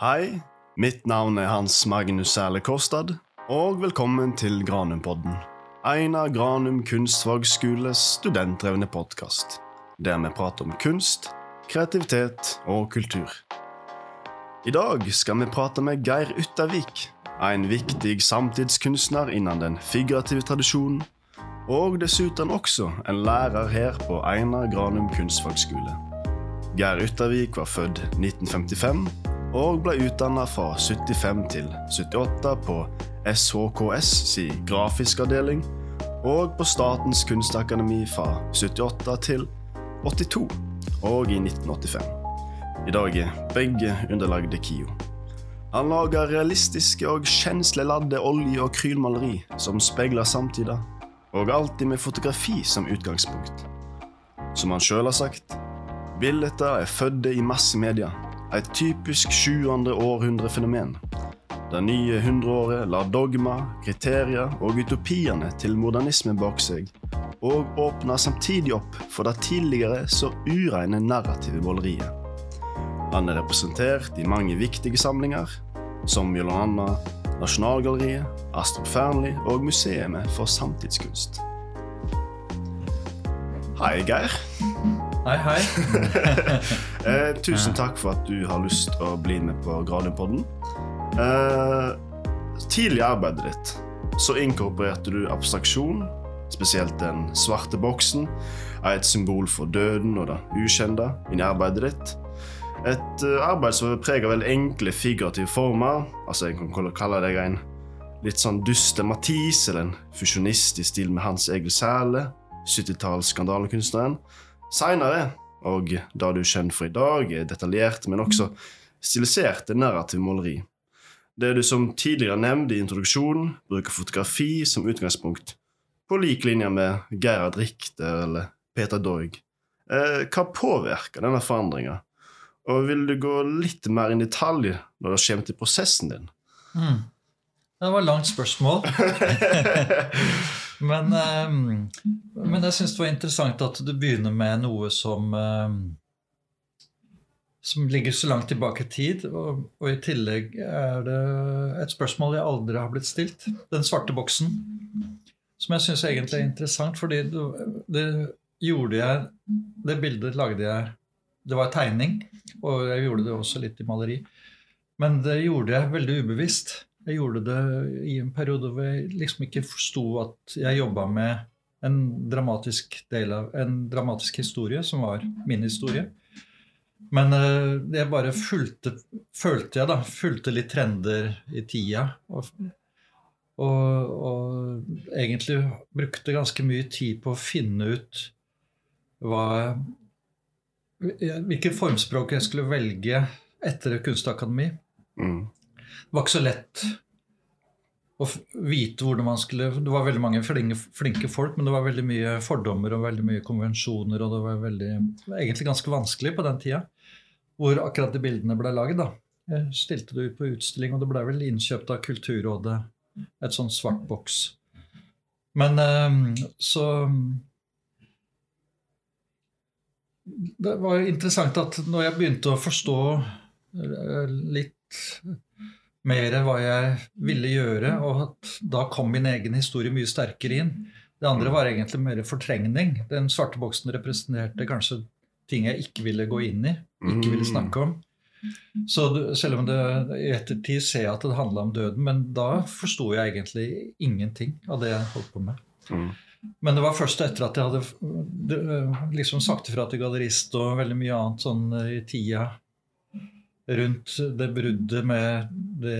Hei, mitt navn er Hans Magnus Sæle Kårstad, og velkommen til Granumpodden. Einar Granum kunstfagskoles studentdrevne podkast, der vi prater om kunst, kreativitet og kultur. I dag skal vi prate med Geir Yttervik, en viktig samtidskunstner innen den figurative tradisjonen, og dessuten også en lærer her på Einar Granum kunstfagskole. Geir Yttervik var født 1955 og ble utdanna fra 75 til 78 på SHKS si grafisk avdeling og på Statens kunstakademi fra 78 til 82 og i 1985. I dag er begge underlagde KIO. Han lager realistiske og kjensleladde olje- og krylmaleri som speiler samtida, og alltid med fotografi som utgangspunkt. Som han sjøl har sagt, bilder er fødde i massemedia, et typisk 7. århundre-fenomen. Det nye hundreåret lar dogma, kriterier og utopiene til modernisme bak seg, og åpner samtidig opp for det tidligere så ureine narrative måleriet. Han er representert i mange viktige samlinger, som bl.a. Nasjonalgalleriet, Astrup Fearnley og Museet for samtidskunst. Hei, Geir. Hei, hei. eh, tusen takk for at du har lyst til å bli med på Gradiumpodden. Eh, tidlig i arbeidet ditt så inkorporerte du abstraksjon, spesielt den svarte boksen, er et symbol for døden og det ukjente inn i arbeidet ditt. Et uh, arbeid som er preget av veldig enkle figurative former. Altså Jeg kan kalle deg en litt sånn dyster Matisse, eller en fusjonist i stil med Hans Egil Sæle, 70-talls skandalekunstneren. Seinere, og det du er kjent for i dag, er detaljert, men også stiliserte narrative måleri. Det du som tidligere nevnte i introduksjonen, bruker fotografi som utgangspunkt, på lik linje med Gerhard Richter eller Peter Doig. Eh, hva påvirker denne forandringa? Og vil du gå litt mer i detalj når det kommer til prosessen din? Mm. Det var et langt spørsmål. men, um, men, jeg syns det var interessant at du begynner med noe som um, som ligger så langt tilbake i tid. Og, og, i tillegg er det et spørsmål jeg aldri har blitt stilt. Den svarte boksen. Som jeg syns egentlig er interessant, fordi det, det gjorde jeg Det bildet lagde jeg Det var tegning. Og jeg gjorde det også litt i maleri. Men det gjorde jeg veldig ubevisst. Jeg gjorde det i en periode hvor jeg liksom ikke forsto at jeg jobba med en dramatisk av en dramatisk historie, som var min historie. Men uh, jeg bare fulgte, følte jeg da, fulgte litt trender i tida. Og, og, og egentlig brukte ganske mye tid på å finne ut hva hvilket formspråk jeg skulle velge etter kunstakademi. Mm. Det var ikke så lett å vite hvordan man skulle Det var veldig mange flinke, flinke, folk, men det var veldig mye fordommer og veldig mye konvensjoner. Og det var veldig, egentlig ganske vanskelig på den tida hvor akkurat de bildene ble lagd. Jeg stilte det ut på utstilling, og det ble vel innkjøpt av Kulturrådet, et sånn svart boks. Men ehm, så det var interessant at når jeg begynte å forstå eh, litt mer hva jeg ville gjøre, og da kom min egen historie mye sterkere inn Det andre var egentlig mer fortrengning. Den svarte boksen representerte kanskje ting jeg ikke ville gå inn i, ikke ville snakke om. Så selv om det i ettertid ser jeg at det handla om døden, men da forsto jeg egentlig ingenting av det jeg holdt på med. Mm. Men det var først etter at jeg hadde liksom sagt ifra til gallerist og veldig mye annet sånn eh, i tida rundt det bruddet med det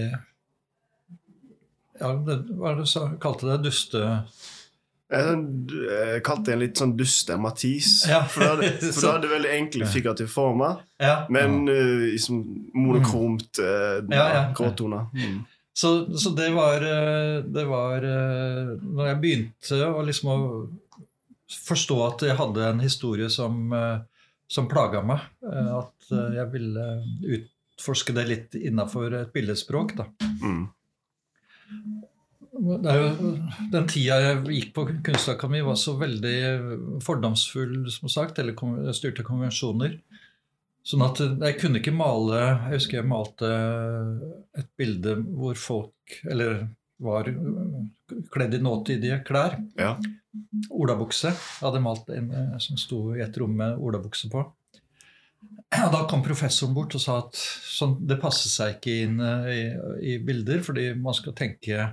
Ja, det, hva er det du kalte det? Duste... Jeg kalte det en litt sånn duste matis, Ja. For hadde, det veldig enkle figurative former, ja. men uh, liksom monokromt uh, ja, gråtoner. Mm. Så, så det, var, eh, det var eh, Når jeg begynte å liksom å forstå at jeg hadde en historie som, eh, som plaga meg, at jeg ville utforske det litt innafor et billedspråk, da. Mm. Det jo, den tida jeg gikk på Kunstakademi, var så veldig fordomsfull, som sagt, eller styrte konvensjoner. Sånn at jeg kunne ikke male Jeg husker jeg malte et bilde hvor folk Eller var kledd i nåtidige klær. Ja. Olabukse. Jeg hadde malt en eh, som sto i et rom med olabukse på. Og da kom professoren bort og sa at sånn, det passer seg ikke inn eh, i, i bilder, fordi man skal tenke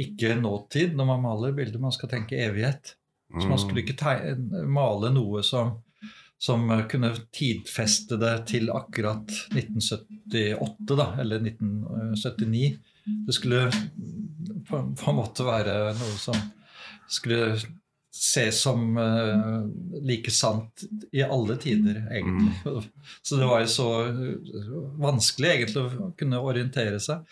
ikke nåtid når man maler bilder, man skal tenke evighet. Så man skulle ikke tegne, male noe som, som kunne tidfeste det til akkurat 1978, da, eller 1979. Det skulle på en måte være noe som skulle ses som uh, like sant i alle tider, egentlig. Mm. Så det var jo så vanskelig egentlig å kunne orientere seg.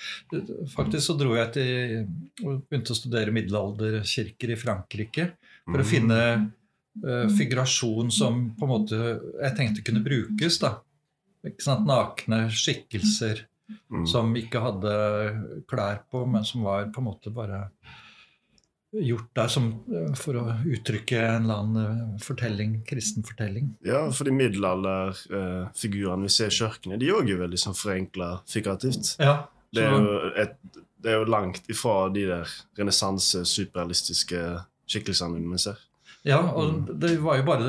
Faktisk så dro jeg til og begynte å studere middelalderkirker i Frankrike for å mm. finne uh, figurasjon som på en måte jeg tenkte kunne brukes. da. Ikke sant? Nakne skikkelser mm. som ikke hadde klær på, men som var på en måte bare gjort der som, eh, for å uttrykke en eller annen eh, fortelling, kristen fortelling. Ja, for de middelalderfigurene vi ser i kirkene, de er òg veldig sånn forenkla figurativt. Ja, det, er jo et, det er jo langt ifra de der renessanse, superrealistiske skikkelsene vi ser. Ja, og det var jo bare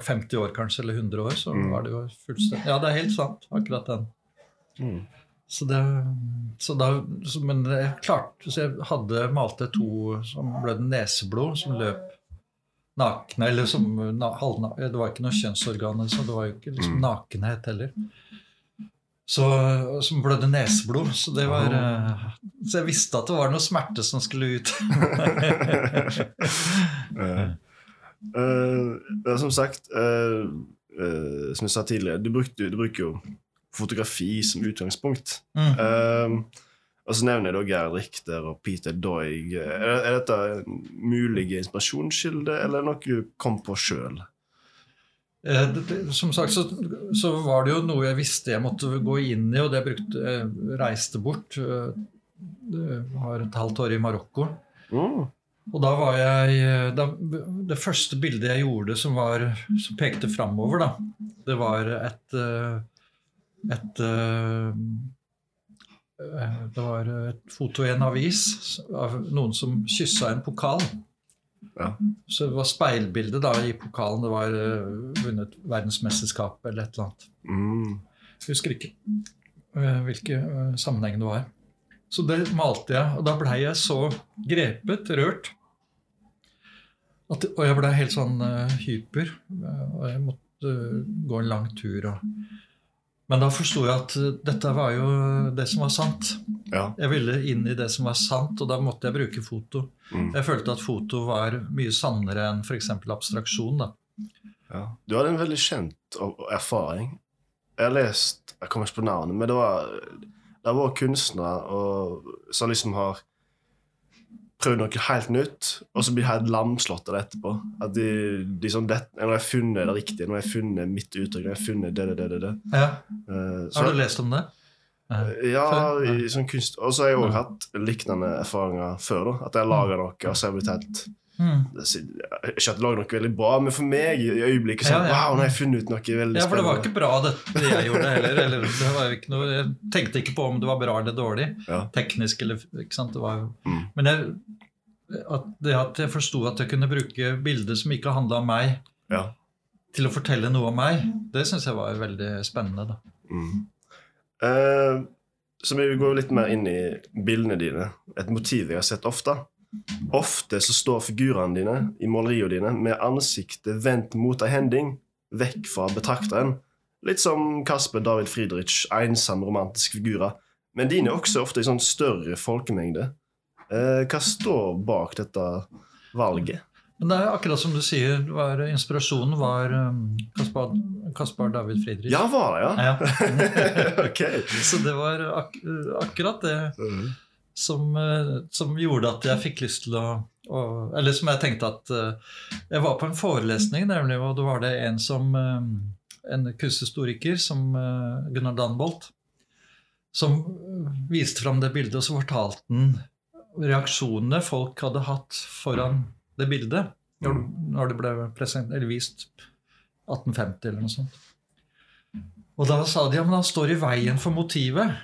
50 år kanskje, eller 100 år, så mm. var det jo fullstendig Ja, det er helt sant, akkurat den. Mm. Så det, så da, så, men jeg klarte så jeg hadde malte to som ble neseblod, som løp nakne. Eller som halvna, Det var ikke noe kjønnsorgan, så det var jo ikke liksom mm. nakenhet heller. Så, som blødde neseblod. Så det var oh. Så jeg visste at det var noe smerte som skulle ut. uh, uh, som sagt, uh, som jeg sa tidligere, du, brukte, du bruker jo fotografi som utgangspunkt. Mm. Um, og så nevner jeg da Gerd Richter og Peter Doig. Er, er dette mulige inspirasjonskilder, eller noe du kom på sjøl? Eh, som sagt så, så, var det jo noe jeg visste jeg måtte gå inn i, og det jeg brukte, jeg reiste bort. Jeg det var et halvt år i Marokko. Mm. Og da var jeg da, Det første bildet jeg gjorde som, var, som pekte framover, da, det var et et uh, Det var et foto i en avis av noen som kyssa en pokal. Ja. Så det var speilbilde da i pokalen. Det var uh, vunnet verdensmesterskap eller et eller annet. Mm. Husker ikke uh, hvilke uh, sammenheng det var. Så det malte jeg, og da blei jeg så grepet, rørt. At, og jeg blei helt sånn hyper. og jeg måtte gå en lang tur. og men da forsto jeg at dette var jo det som var sant. Ja. Jeg ville inn i det som var sant, og da måtte jeg bruke foto. Mm. Jeg følte at foto var mye sannere enn f.eks. abstraksjon. da. Ja. Du hadde en veldig kjent erfaring. Jeg har lest Jeg kommer ikke på navnet, men det var, det var kunstnere som liksom har prøvd noe helt nytt, og så blir helt lamslått av det etterpå. At de, de sånn, det, jeg har funnet det riktige, når jeg har funnet mitt uttrykk, når jeg har funnet det, det, det, det. Ja. Uh, så, har du lest om det? Uh, ja, i sånn kunst. Og så har jeg òg hatt lignende erfaringer før. da, At jeg har laga noe, og så har jeg blitt helt Mm. Ikke at det lager noe veldig bra, men for meg i øyeblikket sånn, ja, ja. Wow, nå har jeg funnet ut noe veldig spennende. Ja, for det var ikke bra, det, det jeg gjorde heller. Eller, det var ikke noe, jeg tenkte ikke på om det var bra eller dårlig. Ja. Teknisk eller ikke sant? Det var, mm. Men jeg, at det at jeg forsto at jeg kunne bruke bilder som ikke handla om meg, ja. til å fortelle noe om meg, det syns jeg var veldig spennende. da. Mm. Uh, så vi går litt mer inn i bildene dine. Et motiv jeg har sett ofte. Ofte så står figurene dine i maleriene dine med ansiktet vendt mot ei hending, vekk fra betrakteren. Litt som Kasper David Friedrich, ensom romantisk figurer. Men dine er også ofte i sånn større folkemengde. Eh, hva står bak dette valget? Men det er akkurat som du sier, var, inspirasjonen var um, Kaspar, Kaspar, David Friedrich. Ja, var det, ja? ja. okay. Så det var ak akkurat det. Mm som, eh, som, gjorde at jeg fikk lyst til å, å Eller som jeg tenkte at uh, Jeg var på en forelesning, nemlig, og da var det en som uh, en kunsthistoriker som Gunnar Danbolt, som viste fram det bildet, og så fortalte han reaksjonene folk hadde hatt foran det bildet når, det ble vist 1850 eller noe sånt. Og da sa de ja, han står i veien for motivet.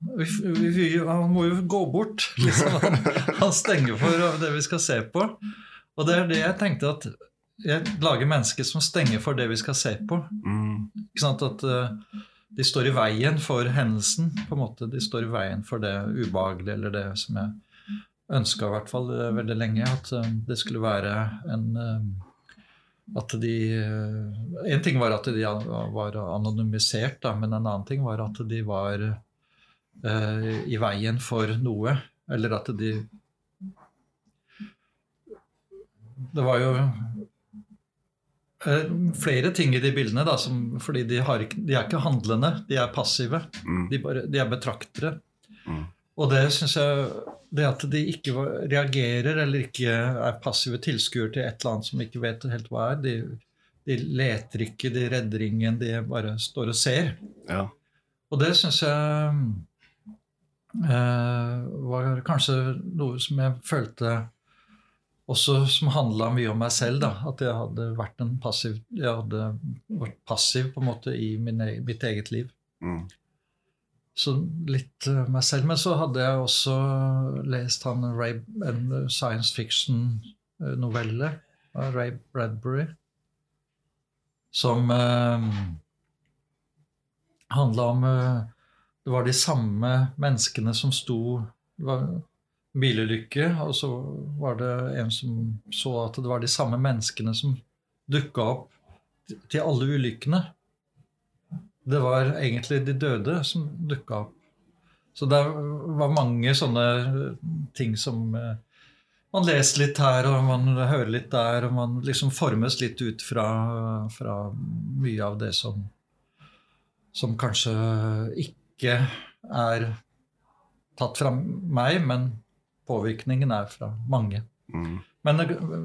Vi, vi, vi, han må jo gå bort. Liksom. Han, han stenger for det vi skal se på. Og det er det jeg tenkte at jeg lager mennesker som stenger for det vi skal se på. Mm. Ikke sant? At uh, de står i veien for hendelsen. på en måte. De står i veien for det ubehagelige, eller det som jeg ønska i hvert fall uh, veldig lenge. At uh, det skulle være en At de En ting var at de var anonymisert, da, men en annen ting var at de var i veien for noe. Eller at de Det var jo Eh, flere ting i de bildene, da, som, fordi de, har, de, er ikke handlende, de er passive. Mm. De, bare, de, er betraktere. Mm. Og det syns jeg Det at de ikke reagerer eller ikke er passive tilskuere til et eller annet som ikke vet helt hva er, de, de leter ikke, de redder ingen, de bare står og ser. Ja. Og det syns jeg eh, var kanskje noe som jeg følte også som handla mye om meg selv. da, At jeg hadde vært en passiv jeg hadde vært passiv på en måte i min, mitt eget liv. Mm. Så litt uh, meg selv. Men så hadde jeg også lest han Ray, en science fiction-novelle av Ray Bradbury som uh, handla om uh, Det var de samme menneskene som sto det var bilulykke, og så var det en som så at det var de samme menneskene som dukka opp til alle ulykkene. Det var egentlig de døde som dukka opp. Så det var mange sånne ting som eh, man leser litt her, og man hører litt der, og man liksom formes litt ut fra, fra mye av det som, som kanskje ikke er tatt fra meg, men påvirkningen er fra mange. Mm. Men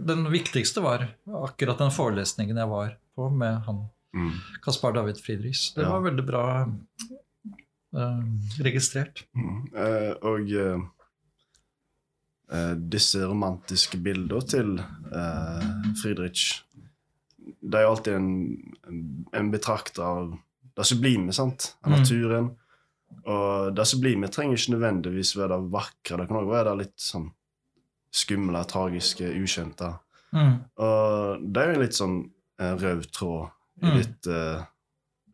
den viktigste var akkurat den forelesningen jeg var på med han Mm. Kaspar David Friedrichs. Det Ja. var veldig bra eh, registrert. Mm. Eh, og eh, eh, disse romantiske bilder til eh, Friedrich Det er jo alltid en, en, en betrakter av det sublime, sant? Av Mm. naturen. Og det som blir med, trenger ikke nødvendigvis være det vakre. Det kan òg være det litt sånn skumle, tragiske, ukjente. Mm. Og det er jo en litt sånn eh, rød tråd i Mm. ditt uh,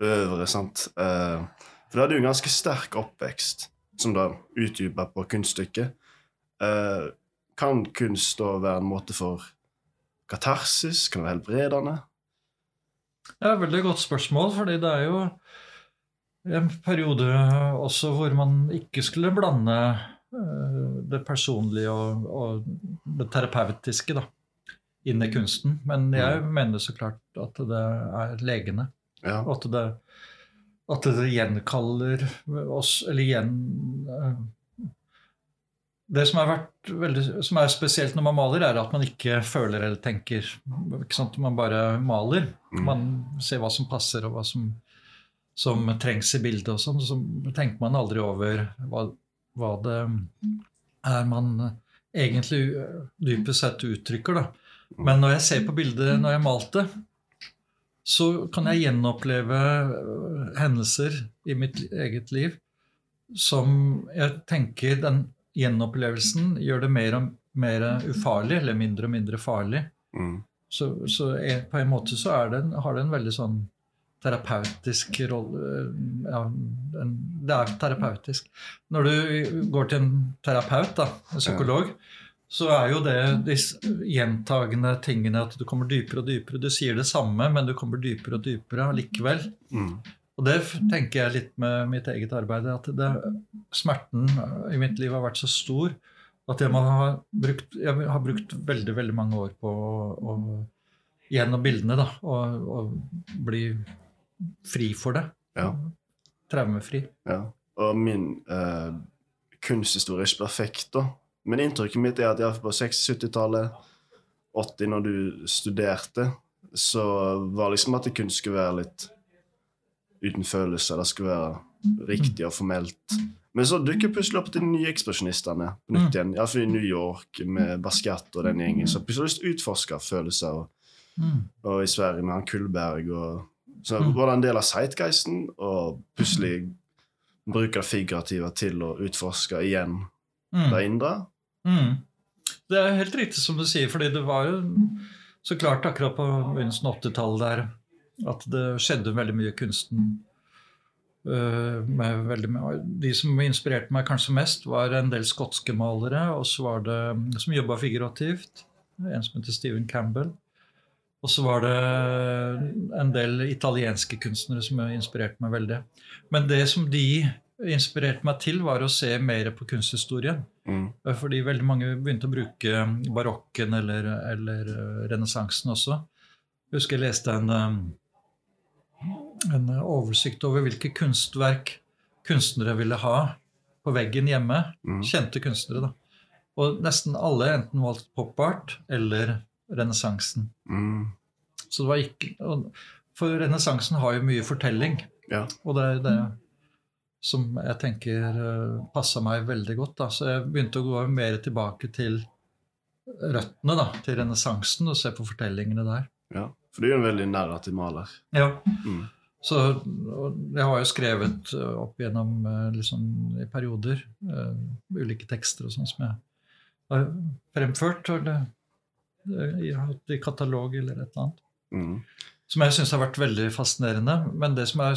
øvre, sant. Uh, for du hadde jo en ganske sterk oppvekst, som da utdypa på kunststykket. Uh, kan kunst da være en måte for katarsis? Kan det være helbredende? Ja, veldig godt spørsmål, fordi det er jo en periode også hvor man ikke skulle blande eh, det personlige og, og det terapeutiske da, inn i kunsten. Men jeg mener så klart at det er legende. Ja. At det, at det gjenkaller oss Eller igjen eh, Det som, veldig, som er spesielt når man maler, er at man ikke føler eller tenker. Man bare maler. Mm. Man ser hva som passer, og hva som, som trengs i bildet. og sånn, Så tenker man aldri over hva, hva det er man egentlig dypest sett uttrykker. da. Men når jeg ser på bildet når jeg malte, så kan jeg gjenoppleve øh, hendelser i mitt eget liv som jeg tenker den gjenopplevelsen gjør det mer og mer ufarlig, eller mindre og mindre farlig. Mm. Så, så jeg, på en måte så det en, har det en veldig sånn terapeutisk rolle ja, Det er terapeutisk. Når du går til en terapeut, da, en psykolog, så er jo det disse gjentagende tingene at du kommer dypere og dypere. Du sier det samme, men du kommer dypere og dypere allikevel. Mm. Og det tenker jeg litt med mitt eget arbeid. At det, smerten i mitt liv har vært så stor at jeg, har brukt, jeg har brukt veldig veldig mange år på å, å gjennom bildene da, og, og bli fri for det. Ja. Traumefri. Ja. Og min eh, kunsthistorie er ikke perfekt, da. Men inntrykket mitt er at på 60-70-tallet, 80, når du studerte, så var liksom at det kunst skulle være litt uten følelser. Det skulle være riktig og formelt. Men så dukker plutselig opp de nye ekspresjonistene på nytt igjen. Iallfall i New York med Basquiat og den gjengen. Så plutselig har du lyst til å utforske følelser. Og, Mm. og i Sverige med han Kullberg og Så Mm. var det en del av sightgeisten å plutselig bruke det figurative til å utforske igjen Mm. det indre. Mm. Det er helt riktig som du sier, fordi det var jo så klart akkurat på begynnelsen av 80-tallet der at det skjedde veldig mye i kunsten. øh, med veldig, de som inspirerte meg kanskje mest, var en del skotske malere, og så var det som jobba figurativt. En som heter Stephen Campbell. Og så var det en del italienske kunstnere som inspirerte meg veldig. Men det som de inspirerte meg til, var å se mer på kunsthistorien. Mm. Fordi veldig mange begynte å bruke barokken eller, eller eh, renessansen også. Jeg husker jeg leste en, eh, en oversikt over hvilke kunstverk kunstnere ville ha på veggen hjemme. Mm. Kjente kunstnere, da. Og nesten alle enten valgte pop art eller renessansen. Mm. Så det var ikke For renessansen har jo mye fortelling. Ja. Og det er det som jeg tenker uh, passa meg veldig godt. Da. Så jeg begynte å gå mer tilbake til røttene, da, til renessansen, og se på fortellingene der. ja. For du er jo en veldig narrativ maler. Ja. Mm. Så jeg har jo skrevet uh, opp gjennom uh, liksom, i perioder uh, ulike tekster og sånn som jeg har fremført. Og har hatt i katalog eller et eller annet. Mm. Som jeg syns har vært veldig fascinerende. Men det som er,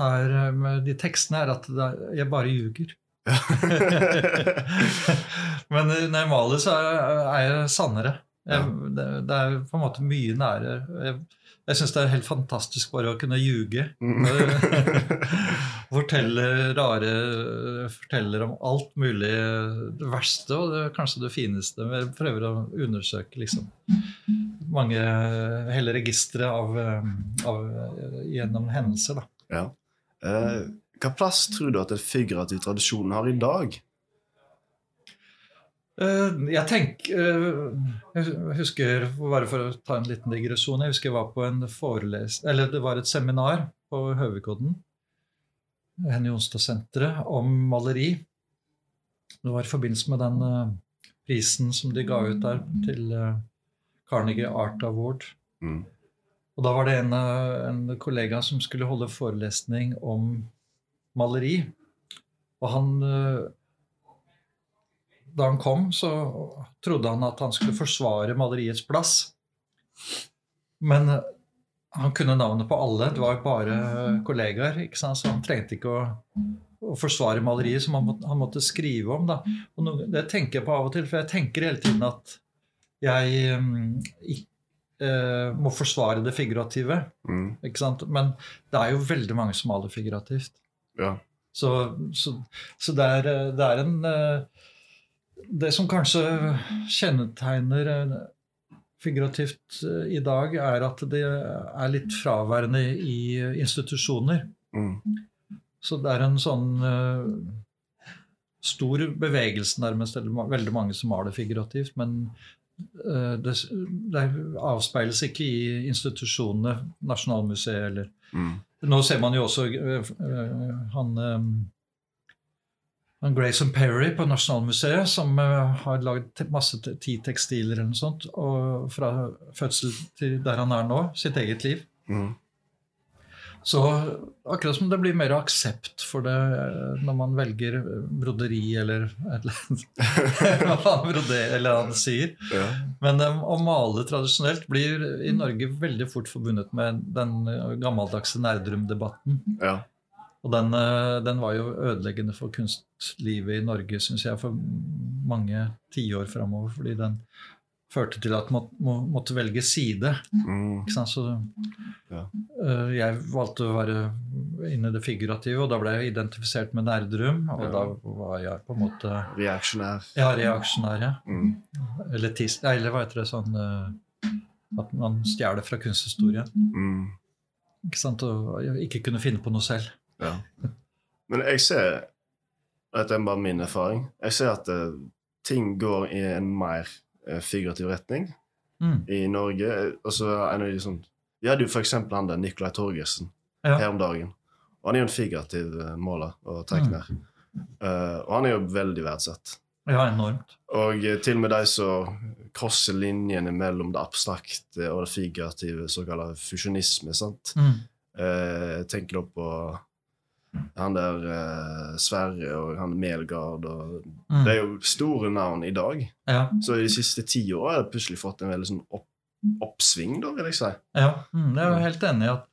er med de tekstene, er at er, jeg bare ljuger. Men når jeg maler, så er er jeg sannere. Jeg, det, det er på en måte mye nære. Jeg, jeg syns det er helt fantastisk bare å kunne ljuge. Mm. Fortelle rare Forteller om alt mulig. Det verste og det, kanskje det fineste. Jeg prøver å undersøke liksom mange hele registeret av, eh, av gjennom hendelser. da. ja. Eh, hva plass tror du at en figurativ tradisjon har i dag? Eh, Jeg tenker eh, Jeg husker, bare for å ta en liten digresjon Jeg husker jeg var på en forelesning Eller det var et seminar på Høvikodden, Henny Jonstad-senteret, om maleri. Det var i forbindelse med den eh, prisen som de ga ut der til eh, Carnegie Art Award. Mm. Og da var det en, eh, en kollega som skulle holde forelesning om maleri. Og han Da han kom, så trodde han at han skulle forsvare maleriets plass. Men han kunne navnet på alle. Det var bare kollegaer. Så han trengte ikke å, å forsvare maleriet, som han måtte, han måtte skrive om. da. Og no, det tenker jeg på av og til, for jeg tenker hele tiden at jeg um, ikke uh, må forsvare det figurative. Mm. Men det er jo veldig mange som maler figurativt. Ja. Så, så, så det, er, det er en uh, Det som kanskje kjennetegner eh, figurativt eh, i dag, er at det er litt fraværende i eh, institusjoner. Mm. Så det er en sånn uh, stor bevegelse, nærmest. Det er veldig mange som maler figurativt. Men uh, det, det avspeiles ikke i institusjonene, Nasjonalmuseet eller Mm. Nå ser man jo også uh, han Grayson Perry på Nasjonalmuseet, som eh, har lagd masse ti tekstiler eller noe sånt, og fra fødsel til der han er nå, sitt eget liv. Mm. Så akkurat som det blir mer aksept for det eh, når man velger eh, broderi eller et eller annet. Hva eller hva han sier. Ja. Men å male tradisjonelt blir i Norge veldig fort forbundet med den gammeldagse Nerdrum-debatten. ja. Og den, eh, den var jo ødeleggende for kunstlivet i Norge, syns jeg, for mange tiår framover. Fordi den førte til at man må, måtte velge side. Mm. Ikke sant? Så Ja. eh, jeg valgte å være inne i det figurative, og da ble jeg identifisert med Nerdrum. Og Ja. da var jeg på en måte Reaksjonær. ja, reaksjonær, ja. Mm. Eller, tis, eller hva heter det sånn eh, At man stjeler fra kunsthistorien. Mm. Ikke sant? Og ikke kunne finne på noe selv. Ja. Men jeg ser Dette er bare min erfaring. Jeg ser at uh, ting går i en mer uh, figurativ retning Mm. i Norge. Altså, sånn, vi hadde jo for eksempel han der Nicolai Torgersen Ja. her om dagen. Og han er jo en figurativ uh, måler og tegner. Eh, og han er jo veldig verdsatt. Ja, enormt. Og til og med de som krosser linjene mellom det abstrakte og det figurative, såkalt fusjonisme, sant? Mm. Eh, tenker da på han der eh, Sverre og han Melgard og Mm. Det er jo store navn i dag. Ja, Så i de siste ti åra har det plutselig fått en veldig sånn opp, oppsving, da, vil jeg si. ja mm, jeg er jo helt enig i at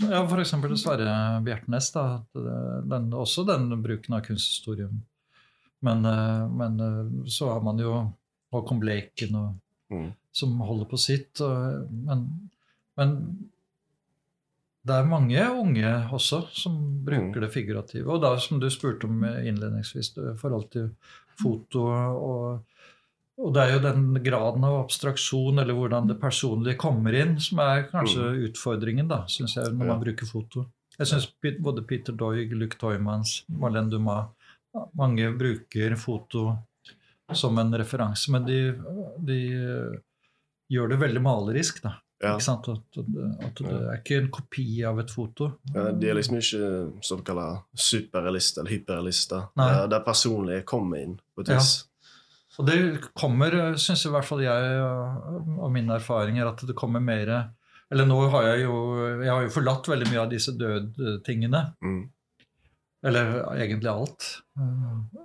ja, eksempel Sverre Bjertnæs. det- den, Også den bruken av kunsthistorien. Men, eh, men eh, så har man jo Håkon Bleken og Mm. som holder på sitt. Og, men, men det er mange unge også som bruker Mm. det figurative. Og da, som du spurte om innledningsvis, i forhold til foto og, og det er jo den graden av abstraksjon, eller hvordan det personlige kommer inn, som er kanskje utfordringen, da, syns jeg, når man Mm. Bruker foto. Jeg syns både Peter Doig, Luc Toymans, Marlene Dumas Mange bruker foto som en referanse, men de, de eh, gjør det veldig malerisk, da. Ja. Ikke sant? At, at det er ikke en kopi av et foto. Ja, De er liksom ikke såkalla superrealister eller hyperrealister. det Der, der personlige kommer inn på et Ja. vis. Og det kommer, syns i hvert fall jeg av mine erfaringer, at det kommer mer Eller nå har jeg jo Jeg har jo forlatt veldig mye av disse dødtingene. Mm. Eller egentlig alt.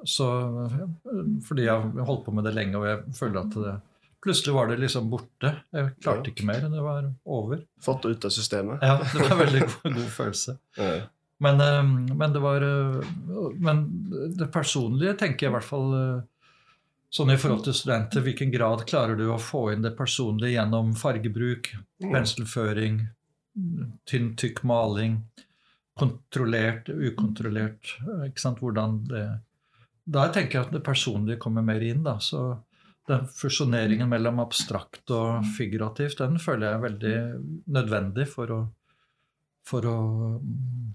Så, fordi jeg har holdt på med det lenge, og jeg føler at det Plutselig var det liksom borte. Jeg klarte ikke mer. Det var over. Fått det ut av systemet. Ja, det var en veldig god, god følelse. Ja. Men, eh, men det var eh, Men det personlige tenker jeg i hvert fall eh, Sånn i forhold til studenter, hvilken grad klarer du å få inn det personlige gjennom fargebruk, penselføring, tynn, tykk maling, kontrollert, ukontrollert eh, ikke sant, hvordan det Der tenker jeg at det personlige kommer mer inn. da, så den fusjoneringen mellom abstrakt og figurativt, den føler jeg er veldig nødvendig for å, for å mm,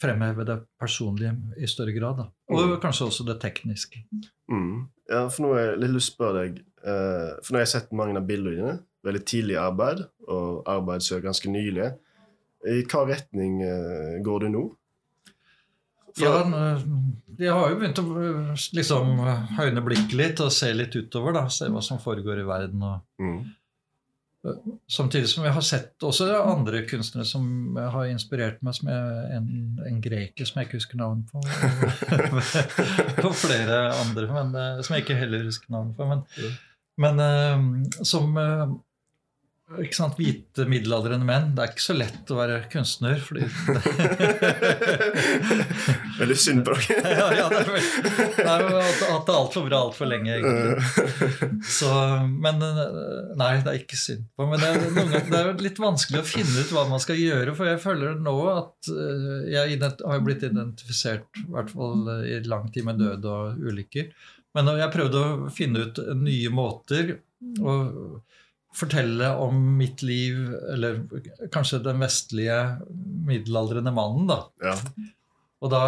fremheve det personlige i større grad. Da. Og kanskje også det tekniske. Mm. Ja, for nå har jeg litt lyst til å spørre deg eh, For nå har jeg sett mange av bildene dine. Veldig tidlig arbeid, og arbeid ganske nylig. I hva retning eh, går du nå? Ja, de har jo begynt å øh, liksom høyne blikket litt og se litt utover. da, Se hva som foregår i verden. og mm. Samtidig som jeg har sett også andre kunstnere som har inspirert meg, som jeg, en, en greker som jeg ikke husker navnet på. og flere andre men, eh, som jeg ikke heller husker navnet på. Men, men eh, som eh, ikke sant, Hvite middelaldrende menn. Det er ikke så lett å være kunstner. fordi Veldig synd på dere. ja, ja, det er vel, det er altfor bra altfor lenge. egentlig. Så, men eh, Nei, det er ikke synd på Men det er, ganger, det er litt vanskelig å finne ut hva man skal gjøre. For jeg føler nå at eh, jeg har blitt identifisert i hvert fall eh, i lang tid med død og ulykker. Men jeg prøvde å finne ut nye måter å fortelle om mitt liv, eller kanskje den vestlige middelaldrende mannen, da. Ja. Og da,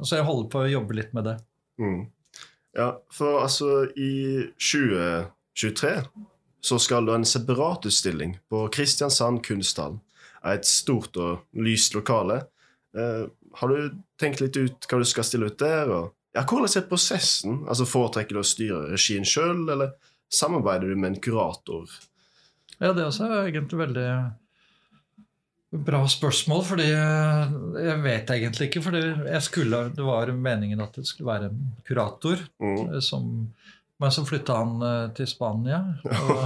så jeg holder på å jobbe litt med det. Mm. ja, for altså i 2023 så skal du ha en separatutstilling på Kristiansand kunsthall. Et stort og lyst lokale. Eh, har du tenkt litt ut hva du skal stille ut der? Og, ja, hvordan er prosessen? Altså Foretrekker du å styre regien sjøl, eller samarbeider du med en kurator? Ja, det også er egentlig veldig bra spørsmål, fordi jeg vet egentlig ikke. For det var meningen at det skulle være en kurator, Mm. eh, som, men så flytta han eh, til Spania og,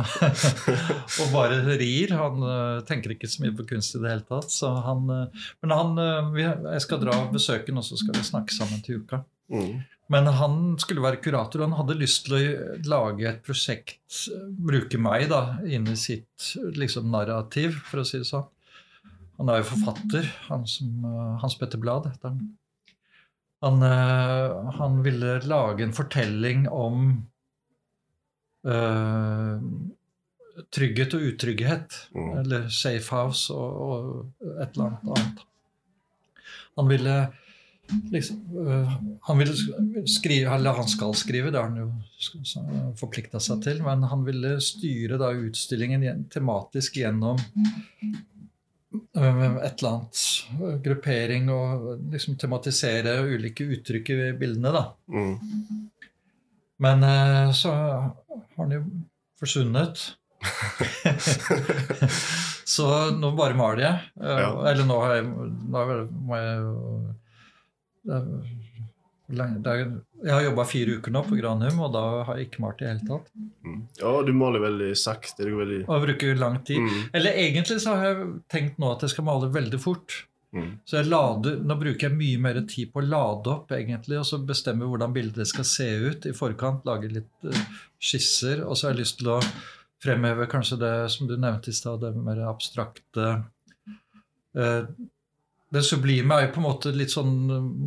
og bare rir. Han eh, tenker ikke så mye på kunst i det hele tatt. Så han, men han, jeg skal dra og besøke ham, og så skal vi snakke sammen til uka. Mm. Men han skulle være kurator, og han hadde lyst til å lage et prosjekt, bruke meg da, inn i sitt liksom, narrativ, for å si det sånn. Han er jo forfatter, han som, eh, Hans Petter Blad heter han. Han, eh, han ville lage en fortelling om uh, trygghet og utrygghet. Mm. Eller safe house og, og et eller annet annet. Han ville liksom øh, Han vil skrive, eller han skal skrive, det har han jo forplikta seg til, men han ville styre da utstillingen tematisk gjennom øh, et eller annet øh, gruppering og liksom tematisere ulike uttrykk i bildene, da. Mm. Men så har han jo forsvunnet. så nå bare maler jeg. Eh, Ja. Eller nå har jeg, nå må jeg jo det er, lenge- det er, Jeg har jobba fire uker nå på Granum, og da har jeg ikke malt i det hele tatt. Mm. Ja, du maler veldig sakte. Det går veldig Og bruker lang tid. mm. Eller egentlig så har jeg tenkt nå at jeg skal male veldig fort. Mm. Så lader, Nå bruker jeg mye mer tid på å lade opp egentlig, og så bestemme hvordan bildet skal se ut i forkant. Lage litt uh, skisser. Og så har jeg lyst til å fremheve kanskje det som du nevnte i stad, det mer abstrakte eh, Det sublime er jo på en måte litt sånn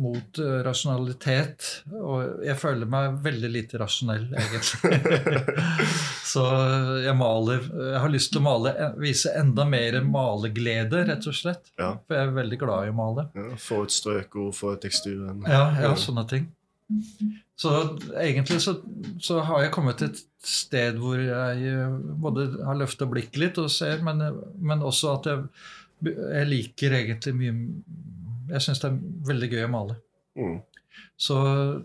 mot eh, rasjonalitet. Og jeg føler meg veldig lite rasjonell, egentlig. så jeg maler Jeg har lyst til å male, vise enda mer maleglede, rett og slett. Ja. For jeg er veldig glad i å male. Ja, få ut strøkord, få ut teksturen. Ja, ja sånne ting. Så egentlig så, så har jeg kommet til et sted hvor jeg eh, både har løfta blikket litt og ser, men, men også at jeg, jeg liker egentlig mye Jeg syns det er veldig gøy å male. Mm. Så,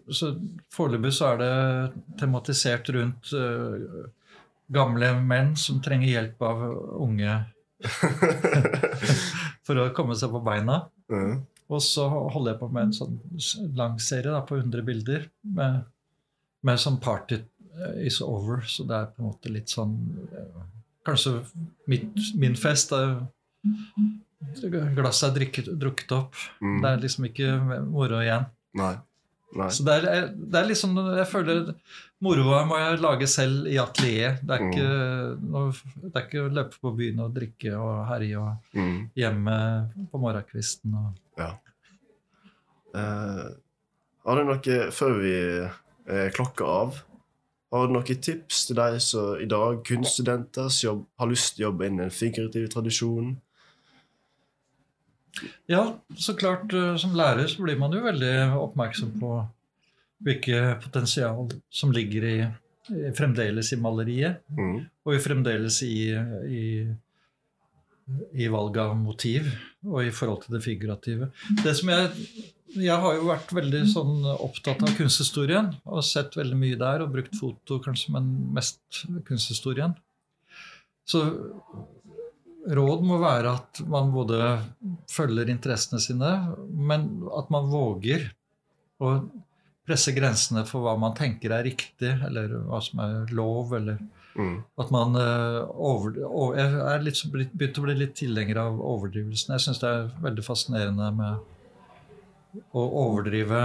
så foreløpig så er det tematisert rundt uh, gamle menn som trenger hjelp av unge for å komme seg på beina. Mm. Og så holder jeg på med en sånn lang serie da, på 100 bilder med, med sånn party eh, is over. Så det er på en måte litt sånn eh, Kanskje mitt, min fest er Glasset er drikket, drukket opp. Mm. Det er liksom ikke moro igjen. Nei. Nei. Så det er, det er liksom Jeg føler moroa må jeg lage selv i atelier. Det, Mm. det er ikke å løpe på byen og drikke og herje og Mm. hjemme på morgenkvisten. Og, Ja. Eh, har du noe, før vi eh, klokker av, har du noen tips til de som i dag, kunststudenter, som har lyst til å jobbe innen den figurative tradisjonen? Ja, så klart eh, som lærer så blir man jo veldig oppmerksom på hvilke potensial som ligger i, i fremdeles i maleriet, Mm. og i fremdeles i, i, i valg av motiv og i forhold til det figurative. Det som jeg, jeg har jo vært veldig sånn opptatt av kunsthistorien og sett veldig mye der og brukt foto kanskje, men mest kunsthistorien. Så råd må være at man både følger interessene sine, men at man våger å presse grensene for hva man tenker er riktig, eller hva som er lov, eller Mm. at man eh, over, over, Jeg er litt, begynt å bli litt tilhenger av overdrivelsen. Jeg syns det er veldig fascinerende med å overdrive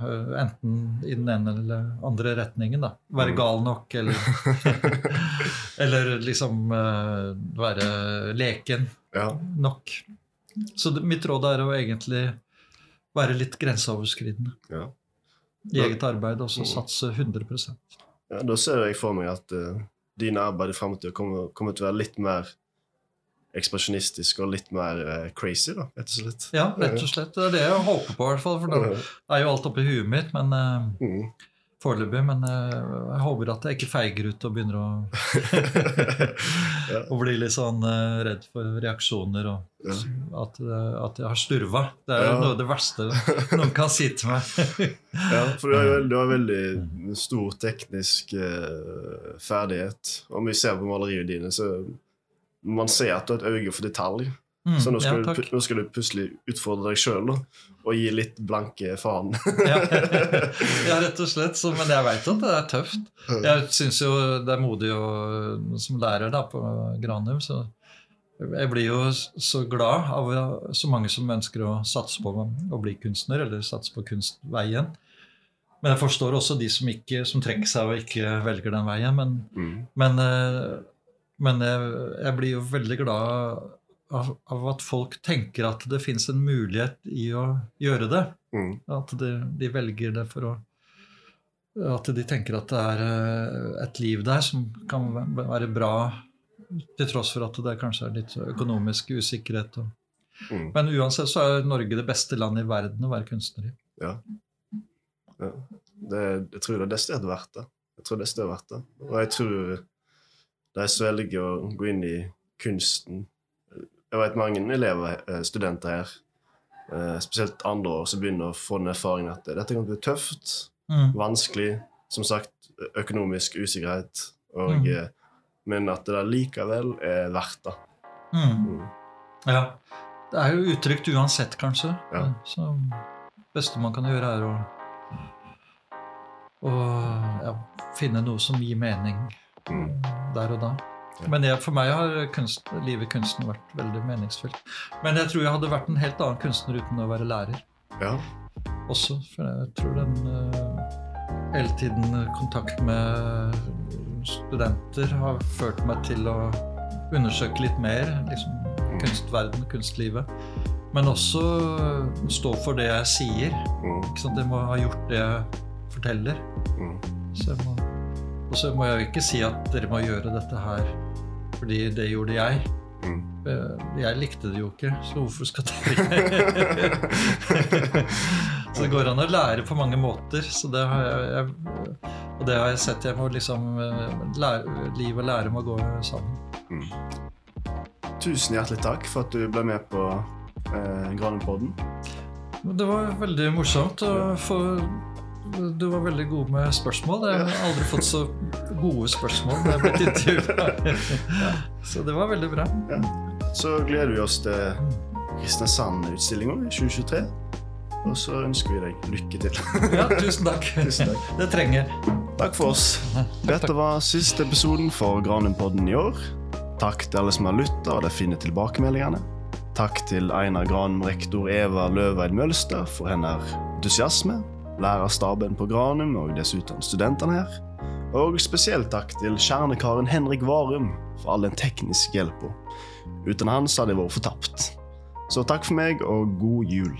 eh, enten i den ene eller andre retningen. da. Være Mm. gal nok, eller Eller liksom eh, være leken Ja. nok. Så mitt råd er å egentlig være litt grenseoverskridende Ja. i eget arbeid, og så Mm. satse 100 ja. Da ser jeg for meg at uh, dine arbeid i framtida kommer, kommer til å være litt mer ekspresjonistisk og litt mer uh, crazy, da, rett og slett. Ja, rett og slett. Det er det jeg håper på, i hvert fall. For det er jo alt oppi huet mitt men uh, Mm. foreløpig. Men eh, jeg håper at jeg ikke feiger ut og begynner å, Ja. å bli litt sånn redd for reaksjoner. Og Ja. at, at jeg har slurva. Det er jo Ja. noe av det verste noen kan si til meg. Ja, for du har, jo- du har veldig stor teknisk ferdighet. Om vi ser på maleriene dine, så man ser at du har et øye for detalj. Mm, Så nå skal, ja, du, nå skal du plutselig utfordre deg sjøl og gi litt blanke faen. ja. ja, rett og slett. Så, men jeg veit at det er tøft. Jeg syns jo det er modig å, som lærer da, på Granum. Så jeg blir jo så glad av så mange som ønsker å satse på å bli kunstner, eller satse på kunstveien. Men jeg forstår også de som, ikke, som trekker seg og ikke velger den veien. Men, Mm. men, eh, men jeg, jeg blir jo veldig glad av, av at folk tenker at det fins en mulighet i å gjøre det. Mm. At de, de velger det for å At de tenker at det er eh, et liv der som kan være bra, til tross for at det kanskje er litt økonomisk usikkerhet. Og. Mm. Men uansett så er Norge det beste landet i verden å være kunstner i. Ja. ja. Det, jeg tror det er desidert verdt det. Jeg tror det er desidert verdt det. Og jeg tror de svelger velger å gå inn i kunsten Jeg vet mange elever, eh, studenter her, eh, spesielt andre år, som begynner å få den erfaringen at dette kan bli tøft, Mm. vanskelig, som sagt, økonomisk usikkerhet og Mm. eh, men at det likevel er verdt det. Mm. Mm. Ja. Det er jo utrygt uansett, kanskje. Ja. Så det beste man kan gjøre, er å, å ja, finne noe som gir mening Mm. der og da. Ja. Men jeg, for meg har kunst, livet kunsten vært veldig meningsfylt. Men jeg tror jeg hadde vært en helt annen kunstner uten å være lærer Ja. også. For jeg tror den uh, hele tiden kontakt med studenter har ført meg til å undersøke litt mer liksom, kunstverden, kunstlivet. Men også stå for det jeg sier. Mm. Ikke sant? Jeg må ha gjort det jeg forteller. Mm. Så jeg må, og så må jeg jo ikke si at dere må gjøre dette her fordi det gjorde jeg. Mm. Eh, Jeg likte det jo ikke, så hvorfor skal dere Så det går an å lære på mange måter. Så det har jeg, jeg, og det har jeg sett. Jeg må liksom eh, lære, Liv og lære må gå sammen. Mm. Tusen hjertelig takk for at du ble med på eh, Granupodden. Det var veldig morsomt å få Du var veldig god med spørsmål. Jeg har aldri fått så gode spørsmål når jeg har blitt intervjua. Så det var veldig bra. Så gleder vi oss til Kristiansand-utstillinga i 2023. Og så ønsker vi deg lykke til. Ja, tusen takk. Tusen takk. Det trenger. Takk for oss. Dette var siste episoden for Granumpodden i år. Takk til alle som har lytta og de fine tilbakemeldingene. Takk til Einar Granum, rektor Eva Løveid Mølster for hennes entusiasme, lærerstaben på Granum og dessuten studentene her. Og spesielt takk til kjernekaren Henrik Varum for all den tekniske hjelpa. Uten hans hadde jeg vært fortapt. Så takk for meg, og god jul.